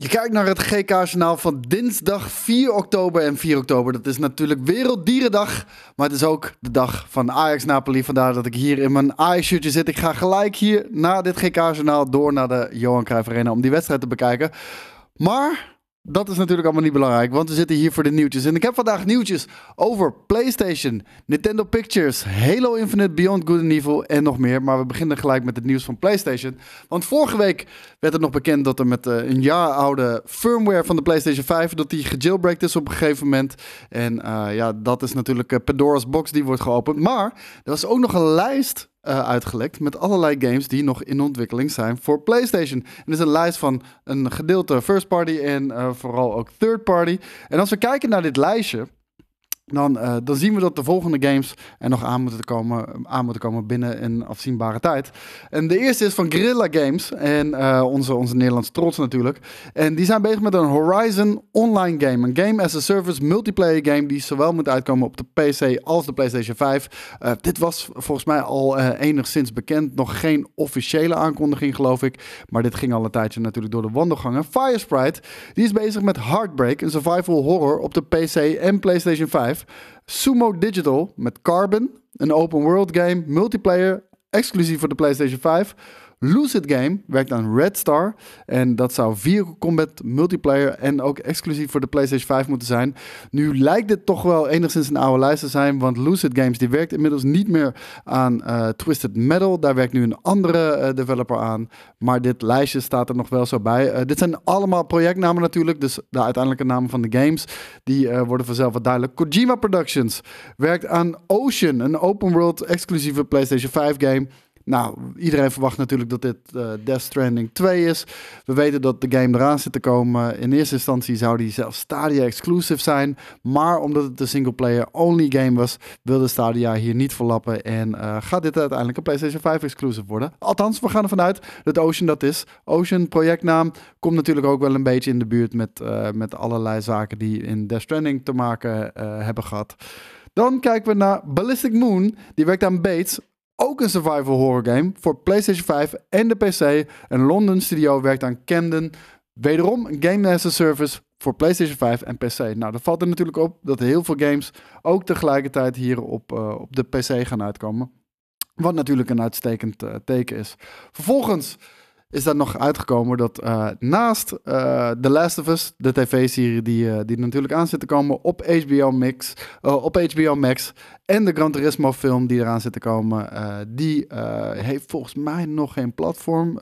Je kijkt naar het GK-journaal van dinsdag 4 oktober en 4 oktober. Dat is natuurlijk Werelddierendag, maar het is ook de dag van Ajax-Napoli. Vandaar dat ik hier in mijn Ajax-shirtje zit. Ik ga gelijk hier na dit GK-journaal door naar de Johan Cruijff Arena om die wedstrijd te bekijken. Maar dat is natuurlijk allemaal niet belangrijk, want we zitten hier voor de nieuwtjes. En ik heb vandaag nieuwtjes over PlayStation, Nintendo Pictures, Halo Infinite, Beyond Good and Evil en nog meer. Maar we beginnen gelijk met het nieuws van PlayStation. Want vorige week werd het nog bekend dat er met uh, een jaar oude firmware van de PlayStation 5, dat die gejailbreakt is op een gegeven moment. En uh, ja, dat is natuurlijk uh, Pandora's box die wordt geopend. Maar er was ook nog een lijst uh, uitgelekt met allerlei games die nog in ontwikkeling zijn voor PlayStation. En dat is een lijst van een gedeelte first party en uh, vooral ook third party. En als we kijken naar dit lijstje, dan, uh, dan zien we dat de volgende games er nog aan moeten, komen, aan moeten komen binnen een afzienbare tijd. En de eerste is van Guerrilla Games. En uh, onze, onze Nederlandse trots natuurlijk. En die zijn bezig met een Horizon online game. Een game as a service multiplayer game die zowel moet uitkomen op de PC als de PlayStation 5. Uh, dit was volgens mij al enigszins bekend. Nog geen officiële aankondiging geloof ik. Maar dit ging al een tijdje natuurlijk door de wandelgangen. Firesprite die is bezig met Heartbreak. Een survival horror op de PC en PlayStation 5. Sumo Digital met Carbon, een open world game, multiplayer, exclusief voor de PlayStation 5. Lucid Game werkt aan Red Star. En dat zou Vehicle Combat multiplayer en ook exclusief voor de PlayStation 5 moeten zijn. Nu lijkt dit toch wel enigszins een oude lijst te zijn. Want Lucid Games die werkt inmiddels niet meer aan uh, Twisted Metal. Daar werkt nu een andere uh, developer aan. Maar dit lijstje staat er nog wel zo bij. Uh, dit zijn allemaal projectnamen natuurlijk. Dus de uiteindelijke namen van de games. Die worden vanzelf wat duidelijk. Kojima Productions werkt aan Ocean. Een open world exclusieve PlayStation 5 game. Nou, iedereen verwacht natuurlijk dat dit uh, Death Stranding 2 is. We weten dat de game eraan zit te komen. In eerste instantie zou die zelfs Stadia exclusive zijn. Maar omdat het een single-player only game was, wilde Stadia hier niet verlappen. En uh, gaat dit uiteindelijk een PlayStation 5 exclusive worden. Althans, we gaan ervan uit dat Ocean dat is. Ocean, projectnaam, komt natuurlijk ook wel een beetje in de buurt met, uh, met allerlei zaken die in Death Stranding te maken hebben gehad. Dan kijken we naar Ballistic Moon. Die werkt aan Bates. Ook een survival horror game voor PlayStation 5 en de PC. Een London studio werkt aan Camden. Wederom een game as service voor PlayStation 5 en PC. Nou, dat valt er natuurlijk op dat heel veel games ook tegelijkertijd hier op, uh, op de PC gaan uitkomen. Wat natuurlijk een uitstekend uh, teken is. Vervolgens is dat nog uitgekomen dat uh, naast uh, The Last of Us, de tv-serie die, uh, die natuurlijk aan zit te komen op HBO, Max, op HBO Max en de Gran Turismo film die eraan zit te komen, die heeft volgens mij nog geen platform.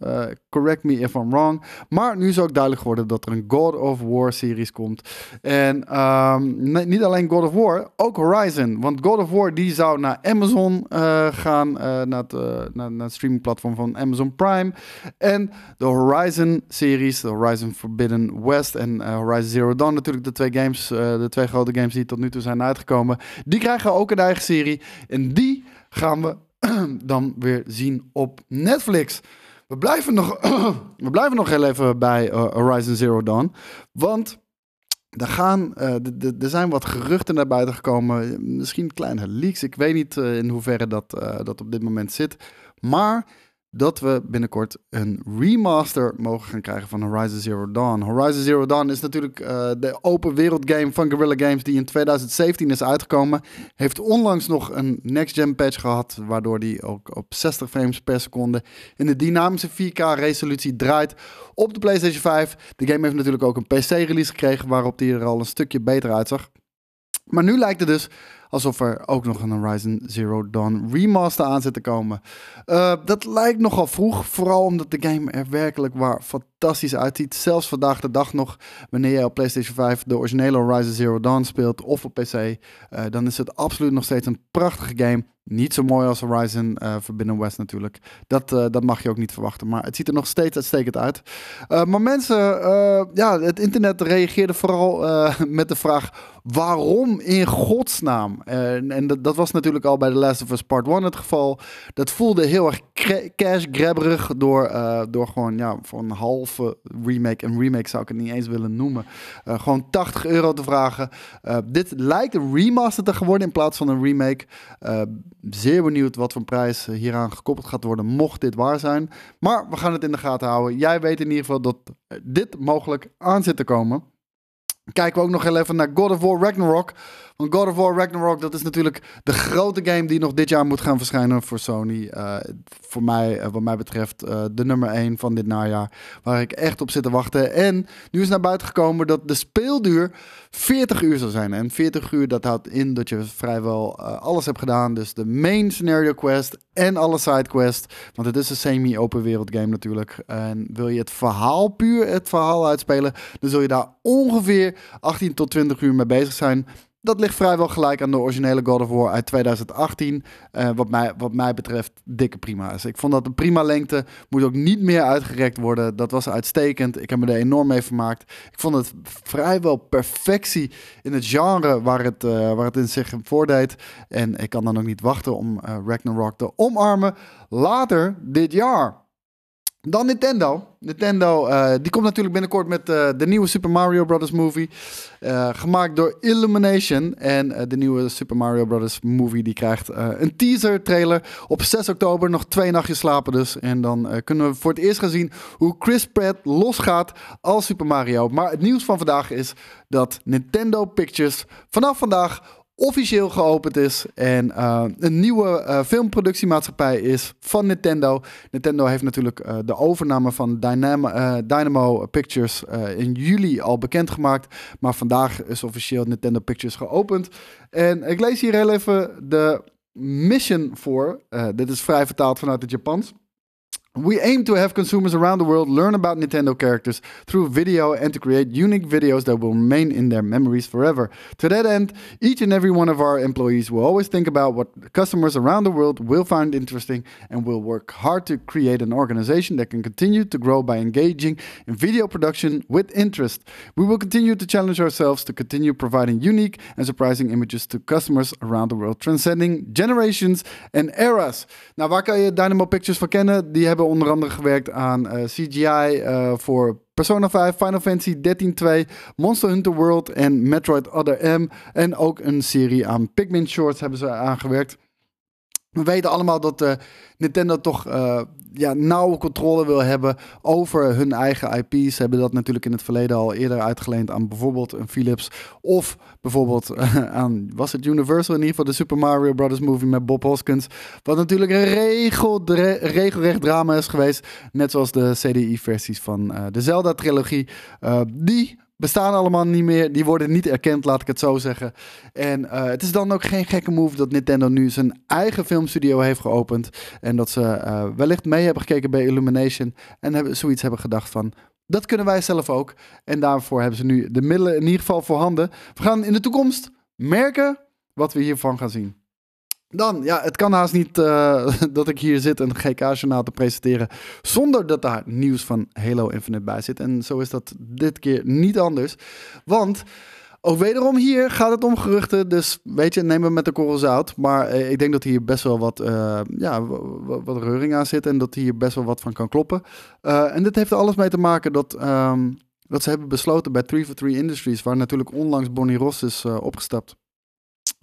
correct me if I'm wrong. Maar nu is ook duidelijk geworden dat er een God of War series komt. En um, niet alleen God of War, ook Horizon. Want God of War die zou naar Amazon gaan, naar, het, naar, naar het streamingplatform van Amazon Prime. En en de Horizon-series, de Horizon Forbidden West en uh, Horizon Zero Dawn, natuurlijk de twee games, uh, de twee grote games die tot nu toe zijn uitgekomen. Die krijgen ook een eigen serie. En die gaan we dan weer zien op Netflix. We blijven nog, we blijven nog heel even bij uh, Horizon Zero Dawn. Want er, gaan, er zijn wat geruchten naar buiten gekomen. Misschien kleine leaks. Ik weet niet in hoeverre dat, dat op dit moment zit. Maar dat we binnenkort een remaster mogen gaan krijgen van Horizon Zero Dawn. Horizon Zero Dawn is natuurlijk uh, de open wereld game van Guerrilla Games die in 2017 is uitgekomen. Heeft onlangs nog een next-gen patch gehad, waardoor die ook op 60 frames per seconde in de dynamische 4K resolutie draait op de PlayStation 5. De game heeft natuurlijk ook een PC-release gekregen, waarop die er al een stukje beter uitzag. Maar nu lijkt het dus alsof er ook nog een Horizon Zero Dawn remaster aan zit te komen. Uh, dat lijkt nogal vroeg, vooral omdat de game er werkelijk waar fantastisch uitziet. Zelfs vandaag de dag nog, wanneer je op PlayStation 5 de originele Horizon Zero Dawn speelt of op PC, uh, dan is het absoluut nog steeds een prachtige game. Niet zo mooi als Horizon uh, Forbidden West natuurlijk. Dat, uh, dat mag je ook niet verwachten. Maar het ziet er nog steeds uitstekend uit. Maar mensen, ja, het internet reageerde vooral met de vraag... waarom in godsnaam? en dat, dat, was natuurlijk al bij The Last of Us Part 1 het geval. Dat voelde heel erg cash grabberig door, door gewoon ja, voor een half halve remake. Een remake zou ik het niet eens willen noemen. Uh, gewoon 80 euro te vragen. Uh, dit lijkt een remaster te geworden in plaats van een remake. Uh, zeer benieuwd wat voor prijs hieraan gekoppeld gaat worden, mocht dit waar zijn. Maar we gaan het in de gaten houden. Jij weet in ieder geval dat dit mogelijk aan zit te komen. Kijken we ook nog heel even naar God of War Ragnarok. God of War Ragnarok, dat is natuurlijk de grote game die nog dit jaar moet gaan verschijnen voor Sony. Uh, voor mij, uh, wat mij betreft, uh, de nummer 1 van dit najaar. Waar ik echt op zit te wachten. En nu is naar buiten gekomen dat de speelduur 40 uur zal zijn. En 40 uur, dat houdt in dat je vrijwel alles hebt gedaan. Dus de main scenario quest en alle side quests. Want het is een semi-open wereld game natuurlijk. En wil je het verhaal puur, het verhaal uitspelen, dan zul je daar ongeveer 18 tot 20 uur mee bezig zijn dat ligt vrijwel gelijk aan de originele God of War uit 2018. Uh, eh, wat, mij, wat mij betreft dikke prima is. Ik vond dat een prima lengte. Moet ook niet meer uitgerekt worden. Dat was uitstekend. Ik heb me er enorm mee vermaakt. Ik vond het vrijwel perfectie in het genre waar het, uh, waar het in zich voordeed. En ik kan dan ook niet wachten om uh, Ragnarok te omarmen later dit jaar. Dan Nintendo. Nintendo, uh, die komt natuurlijk binnenkort met uh, de nieuwe Super Mario Bros. movie. Uh, gemaakt door Illumination. En de nieuwe Super Mario Bros. movie die krijgt een teaser trailer op 6 oktober. Nog twee nachtjes slapen dus. En dan kunnen we voor het eerst gaan zien hoe Chris Pratt losgaat als Super Mario. Maar het nieuws van vandaag is dat Nintendo Pictures vanaf vandaag officieel geopend is en uh, een nieuwe uh, filmproductiemaatschappij is van Nintendo. Nintendo heeft natuurlijk uh, de overname van Dynamo, Dynamo Pictures in juli al bekendgemaakt, maar vandaag is officieel Nintendo Pictures geopend. En ik lees hier heel even de mission voor. dit is vrij vertaald vanuit het Japans. We aim to have consumers around the world learn about Nintendo characters through video and to create unique videos that will remain in their memories forever. To that end, each and every one of our employees will always think about what customers around the world will find interesting and will work hard to create an organization that can continue to grow by engaging in video production with interest. We will continue to challenge ourselves to continue providing unique and surprising images to customers around the world, transcending generations and eras. Nou, waar kan je Dynamo Pictures van? Die hebben onder andere gewerkt aan eh, CGI eh, voor Persona 5, Final Fantasy 13-2, Monster Hunter World en Metroid Other M. En ook een serie aan Pikmin Shorts hebben ze aangewerkt. We weten allemaal dat uh, Nintendo toch ja, nauwe controle wil hebben over hun eigen IP's. Ze hebben dat natuurlijk in het verleden al eerder uitgeleend aan bijvoorbeeld een Philips. Of bijvoorbeeld aan, was het Universal in ieder geval, de Super Mario Brothers movie met Bob Hoskins. Wat natuurlijk een regel, regelrecht drama is geweest. Net zoals de CDI-versies van uh, de Zelda-trilogie. die bestaan allemaal niet meer. Die worden niet erkend, laat ik het zo zeggen. En uh, het is dan ook geen gekke move dat Nintendo nu zijn eigen filmstudio heeft geopend. En dat ze uh, wellicht mee hebben gekeken bij Illumination. En hebben, zoiets hebben gedacht van. Dat kunnen wij zelf ook. En daarvoor hebben ze nu de middelen in ieder geval voorhanden. We gaan in de toekomst merken wat we hiervan gaan zien. Dan, ja, het kan haast niet uh, dat ik hier zit een GK-journaal te presenteren zonder dat daar nieuws van Halo Infinite bij zit. En zo is dat dit keer niet anders. Want ook wederom hier gaat het om geruchten, dus weet je, neem het met de korrel zout. Maar uh, ik denk dat hier best wel wat, uh, ja, wat reuring aan zit en dat hier best wel wat van kan kloppen. en dit heeft alles mee te maken dat... Um, dat ze hebben besloten bij 343 Industries, waar natuurlijk onlangs Bonnie Ross is opgestapt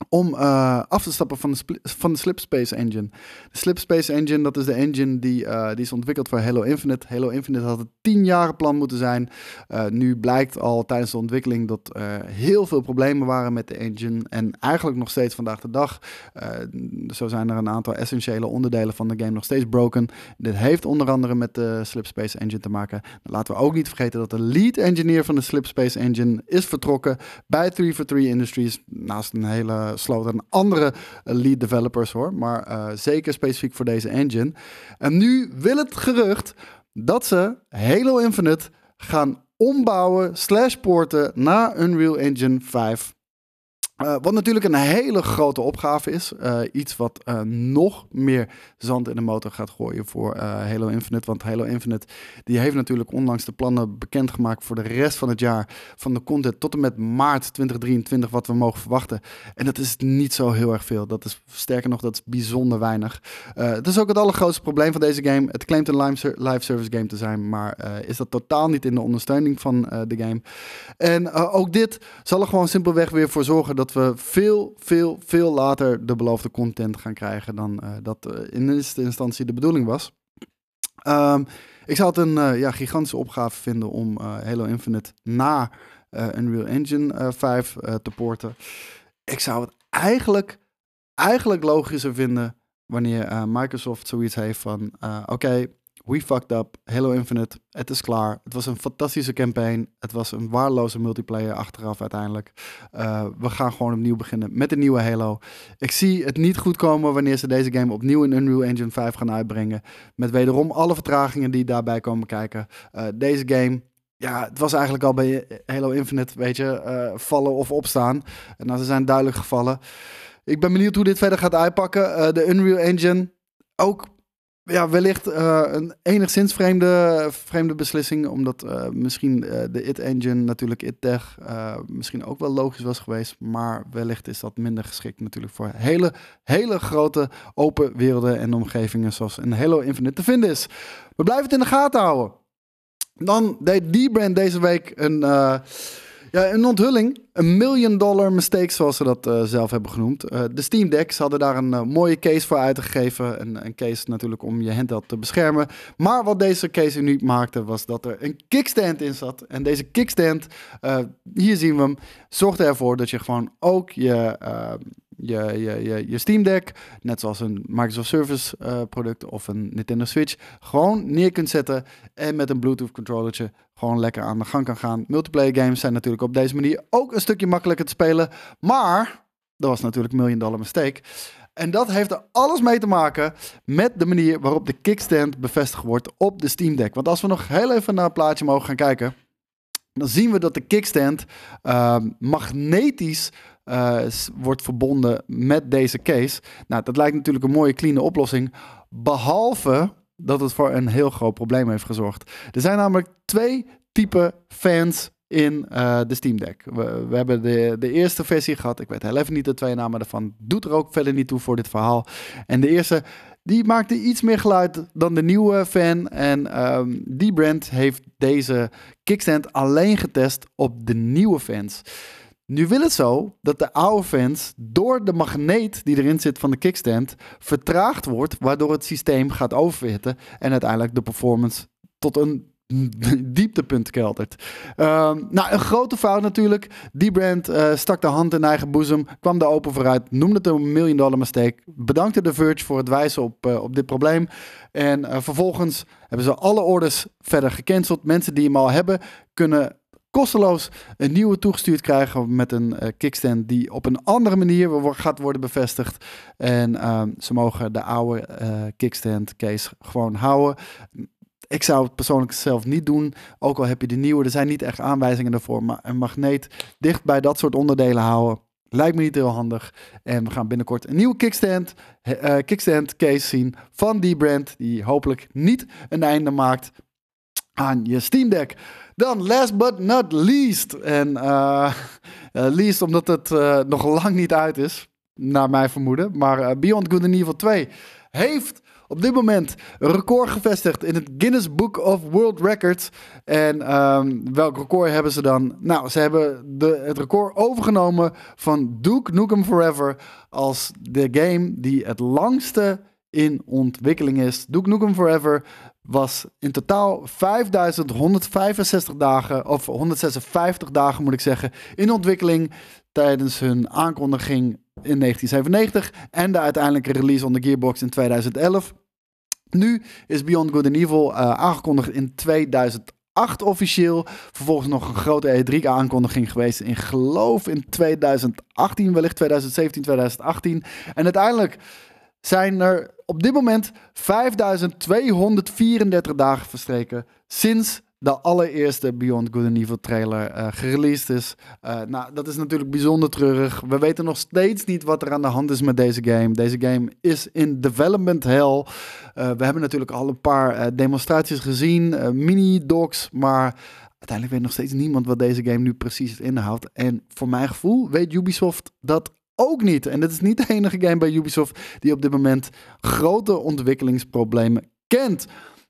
om uh, af te stappen van de, van de Slipspace Engine. De Slipspace Engine, dat is de engine die, uh, die is ontwikkeld voor Halo Infinite. Halo Infinite had het tien jaren plan moeten zijn. Uh, nu blijkt al tijdens de ontwikkeling dat heel veel problemen waren met de engine. En eigenlijk nog steeds vandaag de dag. zo zijn er een aantal essentiële onderdelen van de game nog steeds broken. Dit heeft onder andere met de Slipspace Engine te maken. Laten we ook niet vergeten dat de lead engineer van de Slipspace Engine is vertrokken bij 343 Industries. Naast een hele sloten andere eh, lead developers hoor. Maar uh, zeker specifiek voor deze engine. En nu wil het gerucht dat ze Halo Infinite gaan ombouwen slash porten naar Unreal Engine 5. Uh, wat natuurlijk een hele grote opgave is. Uh, iets wat uh, nog meer zand in de motor gaat gooien voor Halo Infinite. Want Halo Infinite die heeft natuurlijk onlangs de plannen bekendgemaakt voor de rest van het jaar. Van de content tot en met maart 2023 wat we mogen verwachten. En dat is niet zo heel erg veel. Dat is sterker nog, dat is bijzonder weinig. het is ook het allergrootste probleem van deze game. Het claimt een live service game te zijn. Maar is dat totaal niet in de ondersteuning van de game. En ook dit zal er gewoon simpelweg weer voor zorgen dat we veel, veel, veel later de beloofde content gaan krijgen dan uh, dat uh, in eerste instantie de bedoeling was. Um, ik zou het een uh, ja, gigantische opgave vinden om Halo Infinite na Unreal Engine 5 te porten. Ik zou het eigenlijk, eigenlijk logischer vinden wanneer Microsoft zoiets heeft van oké, we fucked up. Halo Infinite, het is klaar. Het was een fantastische campaign. Het was een waardeloze multiplayer achteraf uiteindelijk. Uh, we gaan gewoon opnieuw beginnen met een nieuwe Halo. Ik zie het niet goed komen wanneer ze deze game opnieuw in Unreal Engine 5 gaan uitbrengen. Met wederom alle vertragingen die daarbij komen kijken. Uh, deze game, ja, het was eigenlijk al bij Halo Infinite, weet je, uh, vallen of opstaan. En nou, ze zijn duidelijk gevallen. Ik ben benieuwd hoe dit verder gaat uitpakken. de Unreal Engine, ook ja, wellicht uh, een enigszins vreemde, vreemde beslissing. Omdat uh, misschien uh, de IT-engine, natuurlijk IT-tech, misschien ook wel logisch was geweest. Maar wellicht is dat minder geschikt natuurlijk voor hele, hele grote open werelden en omgevingen zoals een Halo Infinite te vinden is. We blijven het in de gaten houden. Dan deed die brand deze week een ja, een onthulling. Een million dollar mistake, zoals ze dat uh, zelf hebben genoemd. Uh, de Steam Deck, ze hadden daar een uh, mooie case voor uitgegeven. Een, een case natuurlijk om je handheld te beschermen. Maar wat deze case uniek maakte, was dat er een kickstand in zat. En deze kickstand, hier zien we hem, zorgde ervoor dat je gewoon ook je je, je, je, je Steam Deck, net zoals een Microsoft Service uh, product of een Nintendo Switch, gewoon neer kunt zetten en met een Bluetooth controllertje gewoon lekker aan de gang kan gaan. Multiplayer games zijn natuurlijk op deze manier ook een stukje makkelijker te spelen, maar dat was natuurlijk million dollar mistake. En dat heeft er alles mee te maken met de manier waarop de kickstand bevestigd wordt op de Steam Deck. Want als we nog heel even naar het plaatje mogen gaan kijken, dan zien we dat de kickstand uh, magnetisch uh, wordt verbonden met deze case. Nou, dat lijkt natuurlijk een mooie, clean oplossing. Behalve dat het voor een heel groot probleem heeft gezorgd. Er zijn namelijk twee typen fans in uh, de Steam Deck. We, hebben de, de eerste versie gehad. Ik weet heel even niet de twee namen ervan. Doet er ook verder niet toe voor dit verhaal. En de eerste, die maakte iets meer geluid dan de nieuwe fan. En um, die brand heeft deze kickstand alleen getest op de nieuwe fans. Nu wil het zo dat de oude fans door de magneet die erin zit van de kickstand vertraagd wordt, waardoor het systeem gaat overhitten en uiteindelijk de performance tot een dieptepunt keltert. Uh, nou, een grote fout natuurlijk. Die brand uh, stak de hand in eigen boezem, kwam er open vooruit, noemde het een million dollar mistake, bedankte de Verge voor het wijzen op, uh, op dit probleem. En uh, vervolgens hebben ze alle orders verder gecanceld. Mensen die hem al hebben, kunnen kosteloos een nieuwe toegestuurd krijgen met een uh, kickstand die op een andere manier gaat worden bevestigd. En uh, ze mogen de oude uh, kickstand case gewoon houden. Ik zou het persoonlijk zelf niet doen, ook al heb je de nieuwe. Er zijn niet echt aanwijzingen daarvoor, maar een magneet dicht bij dat soort onderdelen houden. Lijkt me niet heel handig. En we gaan binnenkort een nieuwe kickstand, uh, kickstand case zien van die brand. Die hopelijk niet een einde maakt aan je Steam Deck. Dan last but not least. En uh, least omdat het uh, nog lang niet uit is, naar mijn vermoeden. Maar Beyond Good and Evil 2 heeft op dit moment een record gevestigd in het Guinness Book of World Records. En um, welk record hebben ze dan? Nou, ze hebben de, het record overgenomen van Duke Nukem Forever als de game die het langste in ontwikkeling is. Duke Nukem Forever was in totaal 5165 dagen, of 156 dagen moet ik zeggen, in ontwikkeling tijdens hun aankondiging in 1997 en de uiteindelijke release on the Gearbox in 2011. Nu is Beyond Good and Evil uh, aangekondigd in 2008 officieel. Vervolgens nog een grote E3-aankondiging geweest in geloof in 2018, wellicht 2017, 2018. En uiteindelijk zijn er op dit moment 5234 dagen verstreken sinds de allereerste Beyond Good and Evil trailer uh, gereleased is. Uh, nou, dat is natuurlijk bijzonder treurig. We weten nog steeds niet wat er aan de hand is met deze game. Deze game is in development hell. Uh, we hebben natuurlijk al een paar demonstraties gezien, mini-docs, maar uiteindelijk weet nog steeds niemand wat deze game nu precies inhoudt. En voor mijn gevoel weet Ubisoft dat ook niet. En dit is niet de enige game bij Ubisoft die op dit moment grote ontwikkelingsproblemen kent.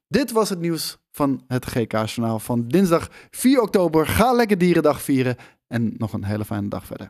Dit was het nieuws van het GK-journaal van dinsdag 4 oktober. Ga lekker Dierendag vieren en nog een hele fijne dag verder.